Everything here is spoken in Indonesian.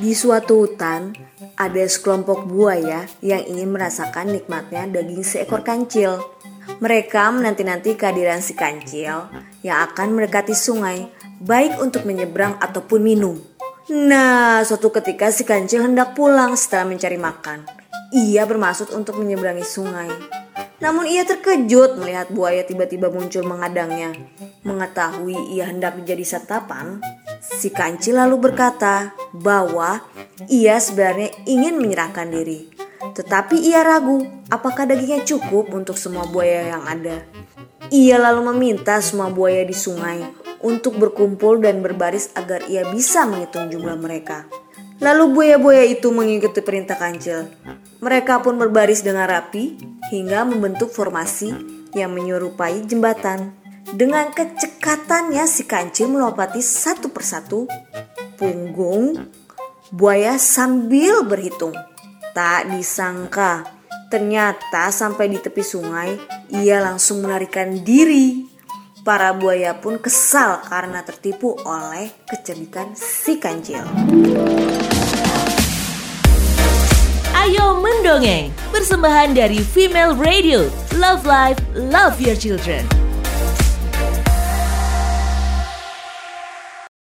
Di suatu hutan, ada sekelompok buaya yang ingin merasakan nikmatnya daging seekor kancil. Mereka menanti-nanti kehadiran si kancil yang akan mendekati sungai, baik untuk menyeberang ataupun minum. Nah, suatu ketika si kancil hendak pulang setelah mencari makan. Ia bermaksud untuk menyeberangi sungai. Namun ia terkejut melihat buaya tiba-tiba muncul menghadangnya. Mengetahui ia hendak menjadi satapan, si kancil lalu berkata bahwa ia sebenarnya ingin menyerahkan diri. Tetapi ia ragu apakah dagingnya cukup untuk semua buaya yang ada. Ia lalu meminta semua buaya di sungai untuk berkumpul dan berbaris agar ia bisa menghitung jumlah mereka. Lalu buaya-buaya itu mengikuti perintah kancil. Mereka pun berbaris dengan rapi hingga membentuk formasi yang menyerupai jembatan. Dengan kecekatannya si kancil melompati satu persatu punggung buaya sambil berhitung. Tak disangka, ternyata sampai di tepi sungai ia langsung melarikan diri. Para buaya pun kesal karena tertipu oleh kecerdikan si kancil. Ayo mendongeng, persembahan dari Female Radio. Love Life, Love Your Children.